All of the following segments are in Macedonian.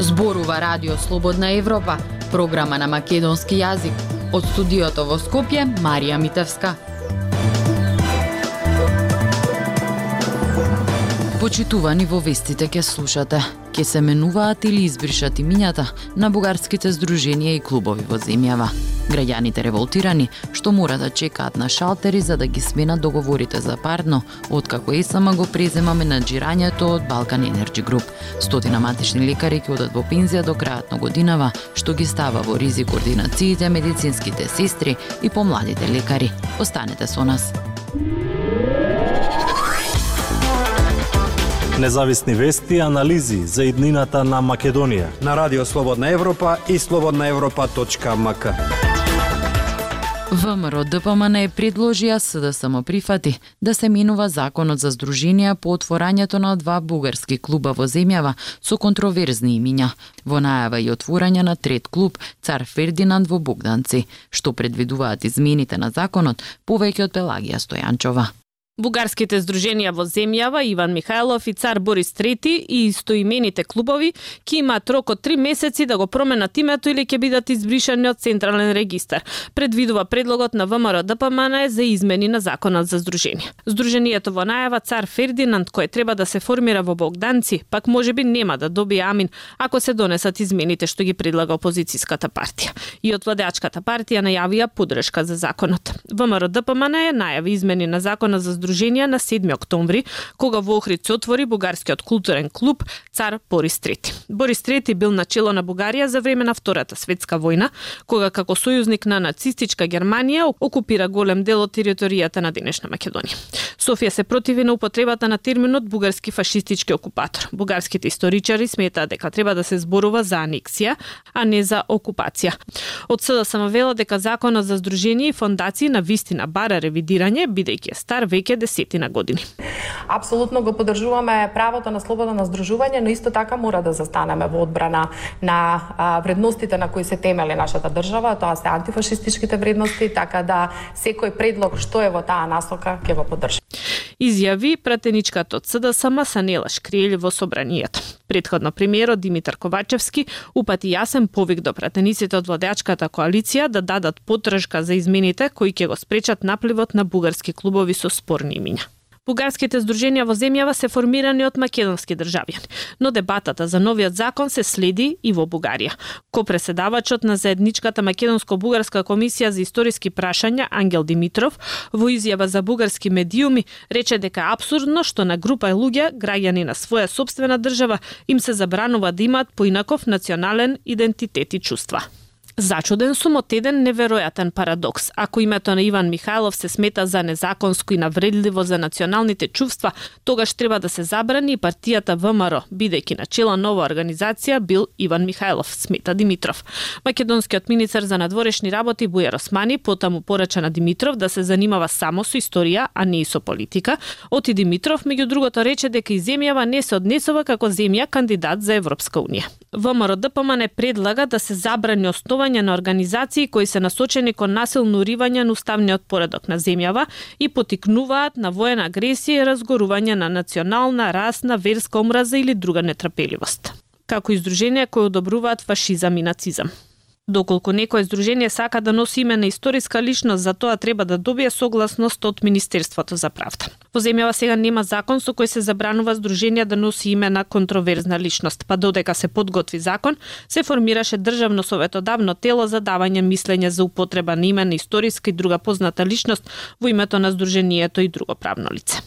Зборува Радио Слободна Европа, програма на македонски јазик. Од студиото во Скопје, Марија Митевска. Почитувани во вестите ке слушате. Ке се менуваат или избришат имињата на бугарските здруженија и клубови во земјава. Граѓаните револтирани што мора да чекаат на шалтери за да ги сменат договорите за парно, откако ЕСМ го презема менаџирањето од Балкан Енерджи Груп. Стотина матични лекари ќе одат во пензија до крајот на годинава, што ги става во ризик координациите, медицинските сестри и помладите лекари. Останете со нас. Независни вести и анализи за иднината на Македонија на Радио Слободна Европа и слободнаевропа.мк. ВМРО ДПМН е предложија СДСМ прифати да се минува законот за здруженија по отворањето на два бугарски клуба во земјава со контроверзни имиња. Во најава и отворање на трет клуб Цар Фердинанд во Богданци, што предвидуваат измените на законот повеќе од Пелагија Стојанчова. Бугарските здруженија во земјава Иван Михајлов и Цар Борис Трети и истоимените клубови ќе имаат рок од три месеци да го променат името или ќе бидат избришани од Централен регистар. Предвидува предлогот на ВМРО ДПМН за измени на законот за здруженија. Здруженијето во најава Цар Фердинанд кој треба да се формира во Богданци, пак можеби нема да добие амин ако се донесат измените што ги предлага опозицијската партија. И од владеачката партија најавија подршка за законот. ВМРО ДПМН најави измени на законот за здруженија на 7 октомври, кога во Охрид се отвори бугарскиот културен клуб Цар Борис Трети. Борис Трети бил начело на Бугарија за време на Втората светска војна, кога како сојузник на нацистичка Германија окупира голем дел од територијата на денешна Македонија. Софија се противи на употребата на терминот бугарски фашистички окупатор. Бугарските историчари сметаат дека треба да се зборува за анексија, а не за окупација. Од СДСМ вела дека законот за здружение и фондации на вистина бара ревидирање, бидејќи е стар веќе веќе десетина години. Апсолутно го поддржуваме правото на слобода на здружување, но исто така мора да застанеме во одбрана на вредностите на кои се темели нашата држава, тоа се антифашистичките вредности, така да секој предлог што е во таа насока ќе го поддржи. Изјави пратеничката од СДСМ Санела Шкриели во собранието. Предходно премиерот Димитар Ковачевски упати јасен повик до пратениците од владеачката коалиција да дадат потршка за измените кои ќе го спречат напливот на бугарски клубови со спорни имиња. Бугарските здруженија во земјава се формирани од македонски државјани, но дебатата за новиот закон се следи и во Бугарија. Ко-преседавачот на заедничката македонско-бугарска комисија за историски прашања Ангел Димитров во изјава за бугарски медиуми рече дека абсурдно што на група луѓе, граѓани на своја собствена држава, им се забранува да имаат поинаков национален идентитет и чувства. Зачуден сум од еден неверојатен парадокс. Ако името на Иван Михајлов се смета за незаконско и навредливо за националните чувства, тогаш треба да се забрани и партијата ВМРО, бидејќи на чела нова организација бил Иван Михајлов, смета Димитров. Македонскиот министер за надворешни работи Бујар Османи потаму порача на Димитров да се занимава само со историја, а не и со политика. Оти Димитров, меѓу другото, рече дека и земјава не се однесува како земја кандидат за Европска унија. ВМРО ДПМН предлага да се забрани основа образување на организации кои се насочени кон насилно уривање на уставниот поредок на земјава и потикнуваат на воена агресија и разгорување на национална, расна, верска омраза или друга нетрпеливост како издруженија кои одобруваат фашизам и нацизам. Доколку некое здружение сака да носи име на историска личност, за тоа треба да добие согласност од Министерството за правда. Во земјава сега нема закон со кој се забранува здружение да носи име на контроверзна личност, па додека се подготви закон, се формираше државно советодавно тело за давање мислење за употреба на име на историска и друга позната личност во името на здружението и друго правно лице.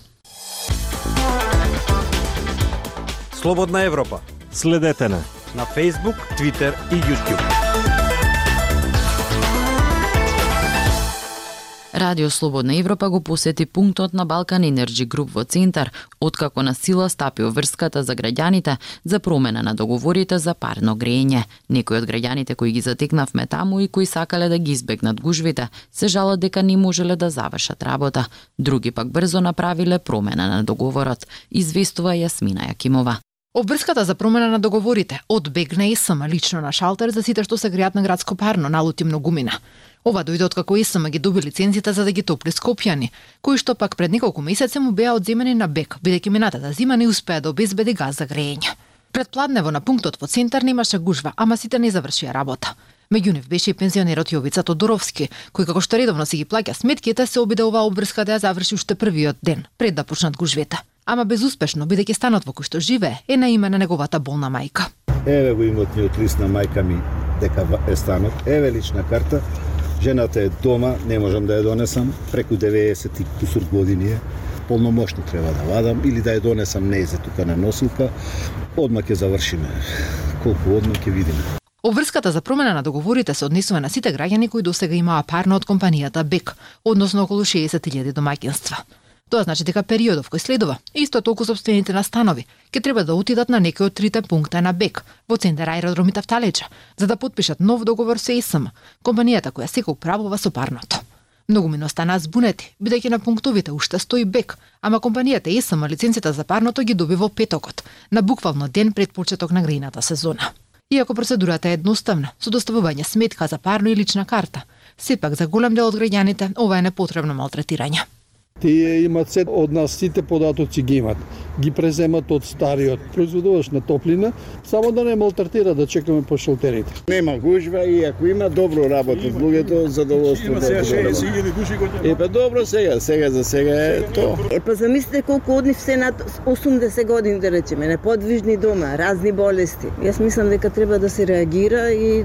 Слободна Европа. Следете на на Facebook, Twitter и YouTube. Радио Слободна Европа го посети пунктот на Балкан Енерджи Груп во Центар, откако на сила стапи врската за граѓаните за промена на договорите за парно грење. Некои од граѓаните кои ги затекнавме таму и кои сакале да ги избегнат гужвите, се жалат дека не можеле да завршат работа. Други пак брзо направиле промена на договорот, известува Јасмина Јакимова. Обврската за промена на договорите одбегна и сама лично на шалтер за сите што се греат на градско парно налути многумина. Ова дојде од како ИСМ ги доби лицензијата за да ги топли скопјани, кои што пак пред неколку месеци му беа одземени на бек, бидејќи минатата зима не успеа да обезбеди газ за грејење. Пред пладнево на пунктот во центар немаше гужва, ама сите не завршија работа. Меѓу нив беше и пензионерот Јовица Тодоровски, кој како што редовно си ги плаќа сметките, се обиде оваа обрска да ја заврши уште првиот ден, пред да почнат гужвете. Ама безуспешно, бидејќи станот во кој што живее е на име на неговата болна мајка. Еве го имотниот лист на мајка ми дека е станот. Еве лична карта. Жената е дома, не можам да ја донесам, преку 90 и кусур години е. Полномошно треба да вадам или да ја донесам нејзе тука на носилка. Одма ќе завршиме. Колку одма ќе видиме. Обврската за промена на договорите се однесува на сите граѓани кои досега имаа парно од компанијата БЕК, односно околу 60.000 домаќинства. Тоа значи дека периодов кој следува, исто толку собствените на станови, ќе треба да отидат на некој од трите пункта на БЕК во центар аеродроми Талеча, за да подпишат нов договор со ЕСМ, компанијата која секој правува со парното. Многу ми останаа збунети, бидејќи на пунктовите уште стои БЕК, ама компанијата ИСМ лиценцијата за парното ги доби во петокот, на буквално ден пред почеток на грејната сезона. Иако процедурата е едноставна, со доставување сметка за парно и лична карта, сепак за голем дел од граѓаните ова е непотребно малтретирање. Тие имат се од нас сите податоци ги имат. Ги преземат од стариот производуваш на топлина, само да не малтретира да чекаме по шелтерите. Нема гужва и ако има добро работат луѓето, задоволство Има да сега добро 60.000 души го Е, па добро сега, сега за сега е тоа. Е, па замислите колку од нив се над 80 години, да речеме, неподвижни дома, разни болести. Јас мислам дека треба да се реагира и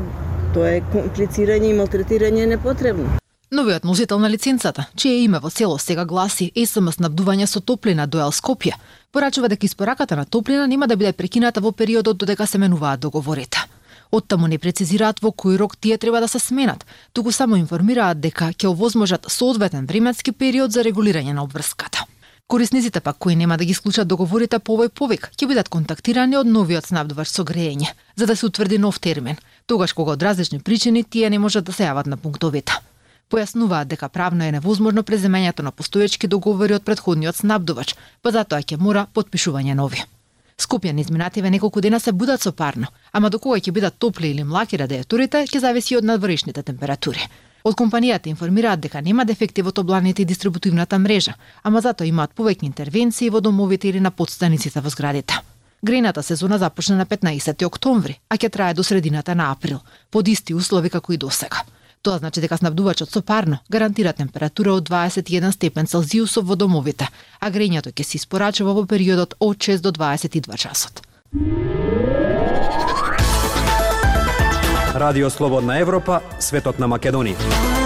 тоа е комплицирање и малтретирање непотребно. Новиот носител на лиценцата, чие име во цело сега гласи СМ снабдување со топлина до Елскопје, порачува дека испораката на топлина нема да биде прекината во периодот додека се менуваат договорите. Оттаму не прецизираат во кој рок тие треба да се сменат, туку само информираат дека ќе овозможат соодветен временски период за регулирање на обврската. Корисниците пак кои нема да ги склучат договорите по овој повик ќе бидат контактирани од новиот снабдувач со грејење, за да се утврди нов термин, тогаш кога од различни причини тие не можат да се јават на пунктовите. Појаснуваат дека правно е невозможно преземењето на постоечки договори од предходниот снабдувач, па затоа ќе мора подпишување нови. Скопјани изминативе неколку дена се будат со парно, ама до кога ќе бидат топли или млаки радиаторите ќе зависи од надворешните температури. Од компанијата информираат дека нема дефекти во топланите и дистрибутивната мрежа, ама затоа имаат повеќе интервенции во домовите или на подстаниците во зградите. Грејната сезона започна на 15 октомври, а ќе трае до средината на април, под исти услови како и досега. Тоа значи дека снабдувачот со парно гарантира температура од 21 степен Целзиусов во домовите, а грењето ќе се испорачува во периодот од 6 до 22 часот. Радио Слободна Европа, светот на Македонија.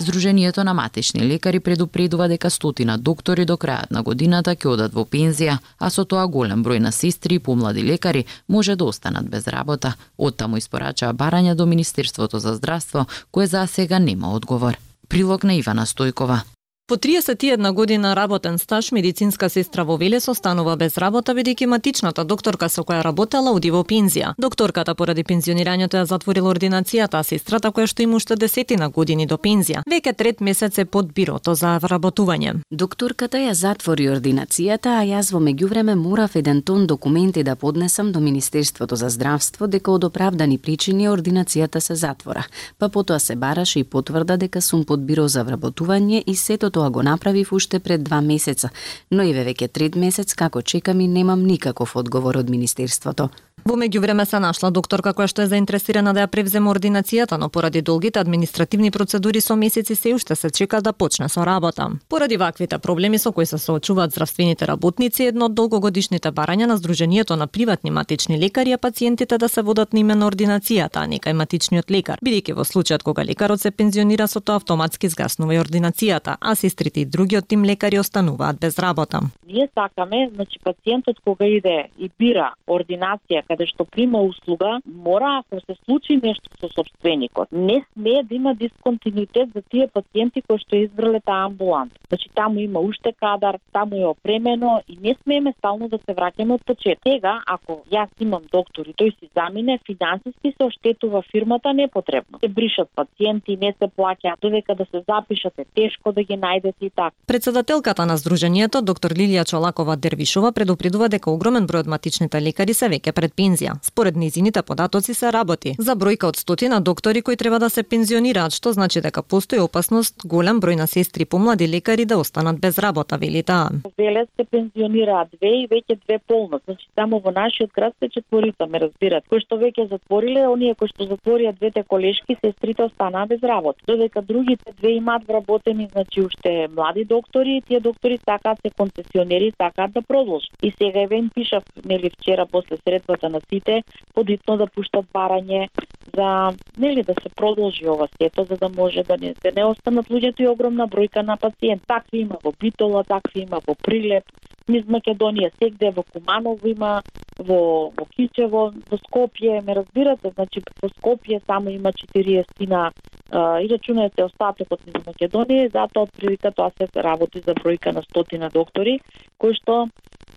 Здруженијето на матични лекари предупредува дека стотина доктори до крајот на годината ќе одат во пензија, а со тоа голем број на сестри и помлади лекари може да останат без работа. Оттаму испорачаа барања до Министерството за здравство, кое за сега нема одговор. Прилог на Ивана Стојкова. По 31 година работен стаж, медицинска сестра во Велес останува без работа бидејќи матичната докторка со која работела оди во пензија. Докторката поради пензионирањето ја затворила ординацијата, а сестрата која што има уште десетина години до пензија, веќе трет месец е под бирото за вработување. Докторката ја затвори ординацијата, а јас во меѓувреме морав еден тон документи да поднесам до Министерството за здравство дека од оправдани причини ординацијата се затвора. Па потоа се бараше и потврда дека сум под биро за вработување и сето тоа го направив уште пред два месеца, но и веќе трет месец како чекам и немам никаков одговор од Министерството. Во меѓувреме се нашла докторка која што е заинтересирана да ја превземе ординацијата, но поради долгите административни процедури со месеци се уште се чека да почне со работа. Поради ваквите проблеми со кои се соочуваат здравствените работници, едно од долгогодишните барања на Сдруженијето на приватни матични лекари е пациентите да се водат на име на ординацијата, а не кај матичниот лекар, бидејќи во случајот кога лекарот се пензионира со тоа автоматски згаснува и ординацијата, а сестрите и другиот тим лекари остануваат без работа. Ние сакаме, значи пациентот кога иде и бира ординација каде што прима услуга, мора ако се случи нешто со собственикот, не смее да има дисконтинуитет за тие пациенти кои што избрале таа амбуланта. Значи таму има уште кадар, таму е опремено и не смееме стално да се враќаме од почеток. Сега, ако јас имам доктор и тој си замине, финансиски се оштетува фирмата непотребно. Се бришат пациенти, не се плаќаат, додека да се запишат е тешко да ги најдат најдете и така. Председателката на Сдруженијето, доктор Лилија Чолакова Дервишова, предупредува дека огромен број од матичните лекари се веќе пред пензија. Според низините податоци се работи за бројка од стотина доктори кои треба да се пензионираат, што значи дека постои опасност голем број на сестри помлади лекари да останат без работа, вели таа. Велес се пензионираат две и веќе две полно. Значи само во нашиот град се четворица, ме разбират. Кои што веќе затвориле, оние кои што затворија двете колешки, сестрите останаа без работа. Додека другите две имаат вработени, значи уште млади доктори, тие доктори сакаат да се концесионери, сакаат да продолжат. И сега евен пишав, нели вчера после средбата на сите, подитно да пуштат барање за нели да се продолжи ова сето за да може да не се не останат луѓето и огромна бројка на пациент. Такви има во Битола, такви има во Прилеп, низ Македонија, сегде во Куманово има, во, во Кичево, во Скопје, ме разбирате, значи во Скопје само има 40 на и рачунајте остатокот низ Македонија, затоа од прилика тоа се работи за бројка на стотина доктори, кои што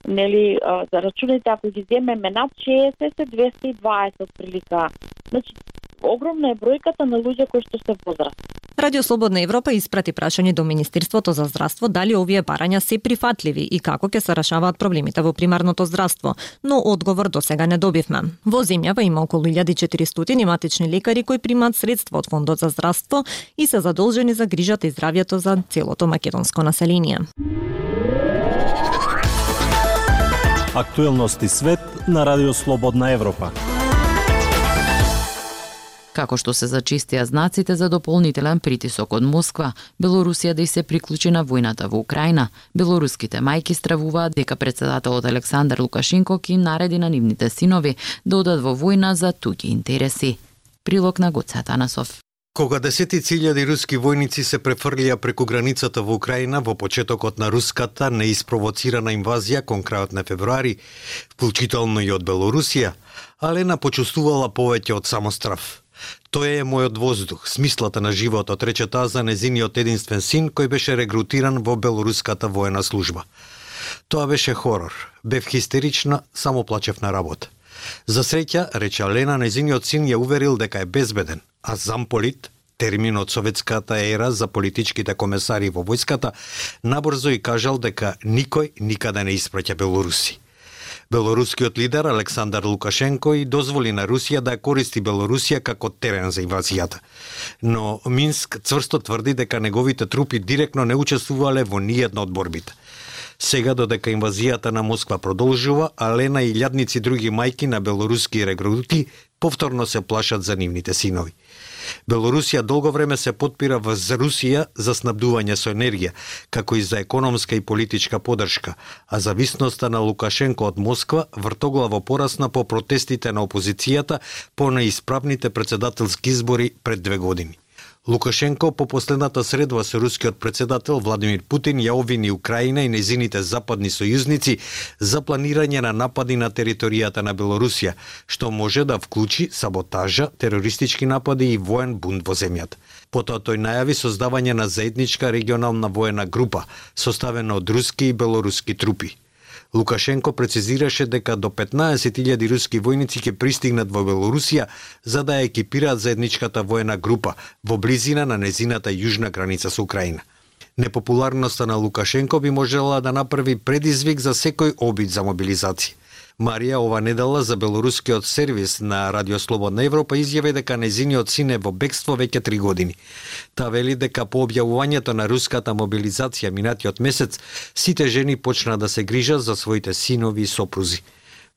нели зарачунајте ако ги земеме над 60 се 220 прилика. Значи огромна е бројката на луѓе кои што се возрастни. Радио Слободна Европа испрати прашање до Министерството за здравство дали овие барања се прифатливи и како ќе се решаваат проблемите во примарното здравство, но одговор до сега не добивме. Во земјава има околу 1400 матични лекари кои примаат средства од Фондот за здравство и се задолжени за грижата и здравјето за целото македонско население. Актуелности свет на Радио Слободна Европа. Како што се зачистија знаците за дополнителен притисок од Москва, Белорусија да и се приклучи на војната во Украина, белоруските мајки стравуваат дека председателот Александар Лукашенко ќе нареди на нивните синови да одат во војна за туѓи интереси. Прилог на Гоце Танасов. Кога десетици илјади руски војници се префрлија преку границата во Украина во почетокот на руската неиспровоцирана инвазија кон крајот на февруари, вклучително и од Белорусија, Алена почувствувала повеќе од самострав. Тој е мојот воздух, смислата на животот, рече таа за незиниот единствен син кој беше регрутиран во белоруската воена служба. Тоа беше хорор. Бев хистерична, само плачев на работа. За среќа, рече Лена, незиниот син ја уверил дека е безбеден, а замполит, термин од советската ера за политичките комесари во војската, набрзо и кажал дека никој никаде не испраќа белоруси. Белорускиот лидер Александар Лукашенко и дозволи на Русија да користи Белорусија како терен за инвазијата. Но Минск цврсто тврди дека неговите трупи директно не учествувале во ниједна од борбите. Сега додека инвазијата на Москва продолжува, Алена и лјадници други мајки на белоруски регрути повторно се плашат за нивните синови. Белорусија долго време се подпира вз Русија за снабдување со енергија, како и за економска и политичка подршка, а зависноста на Лукашенко од Москва вртоглаво порасна по протестите на опозицијата по неисправните председателски избори пред две години. Лукашенко по последната средба со рускиот председател Владимир Путин ја обвини Украина и незините западни сојузници за планирање на напади на територијата на Белорусија, што може да вклучи саботажа, терористички напади и воен бунт во земјата. Потоа тој најави создавање на заедничка регионална воена група, составена од руски и белоруски трупи. Лукашенко прецизираше дека до 15.000 руски војници ќе пристигнат во Белорусија за да ја екипираат заедничката воена група во близина на незината јужна граница со Украина. Непопуларноста на Лукашенко би можела да направи предизвик за секој обид за мобилизација. Марија ова недела за белорускиот сервис на Радио Слободна Европа изјави дека незиниот син е во бегство веќе три години. Та вели дека по објавувањето на руската мобилизација минатиот месец, сите жени почна да се грижат за своите синови и сопрузи.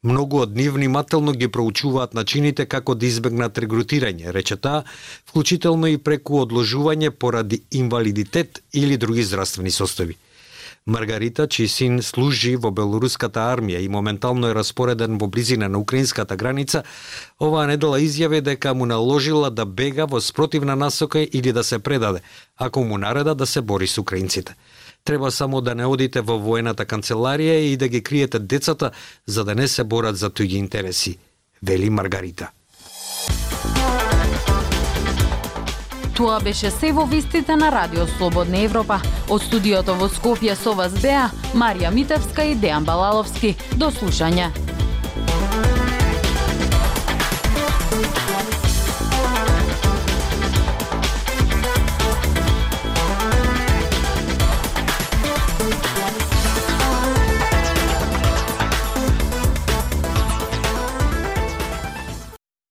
Многу од нив внимателно ги проучуваат начините како да избегнат регрутирање, рече таа, вклучително и преку одложување поради инвалидитет или други здравствени состојби. Маргарита, чиј син служи во белоруската армија и моментално е распореден во близина на украинската граница, оваа недела изјави дека му наложила да бега во спротивна насока или да се предаде, ако му нареда да се бори со украинците. Треба само да не одите во воената канцеларија и да ги криете децата за да не се борат за туѓи интереси, вели Маргарита. Тоа беше се во вестите на Радио Слободна Европа. Од студиото во Скопје со вас беа Марија Митевска и Дејан Балаловски. До слушање.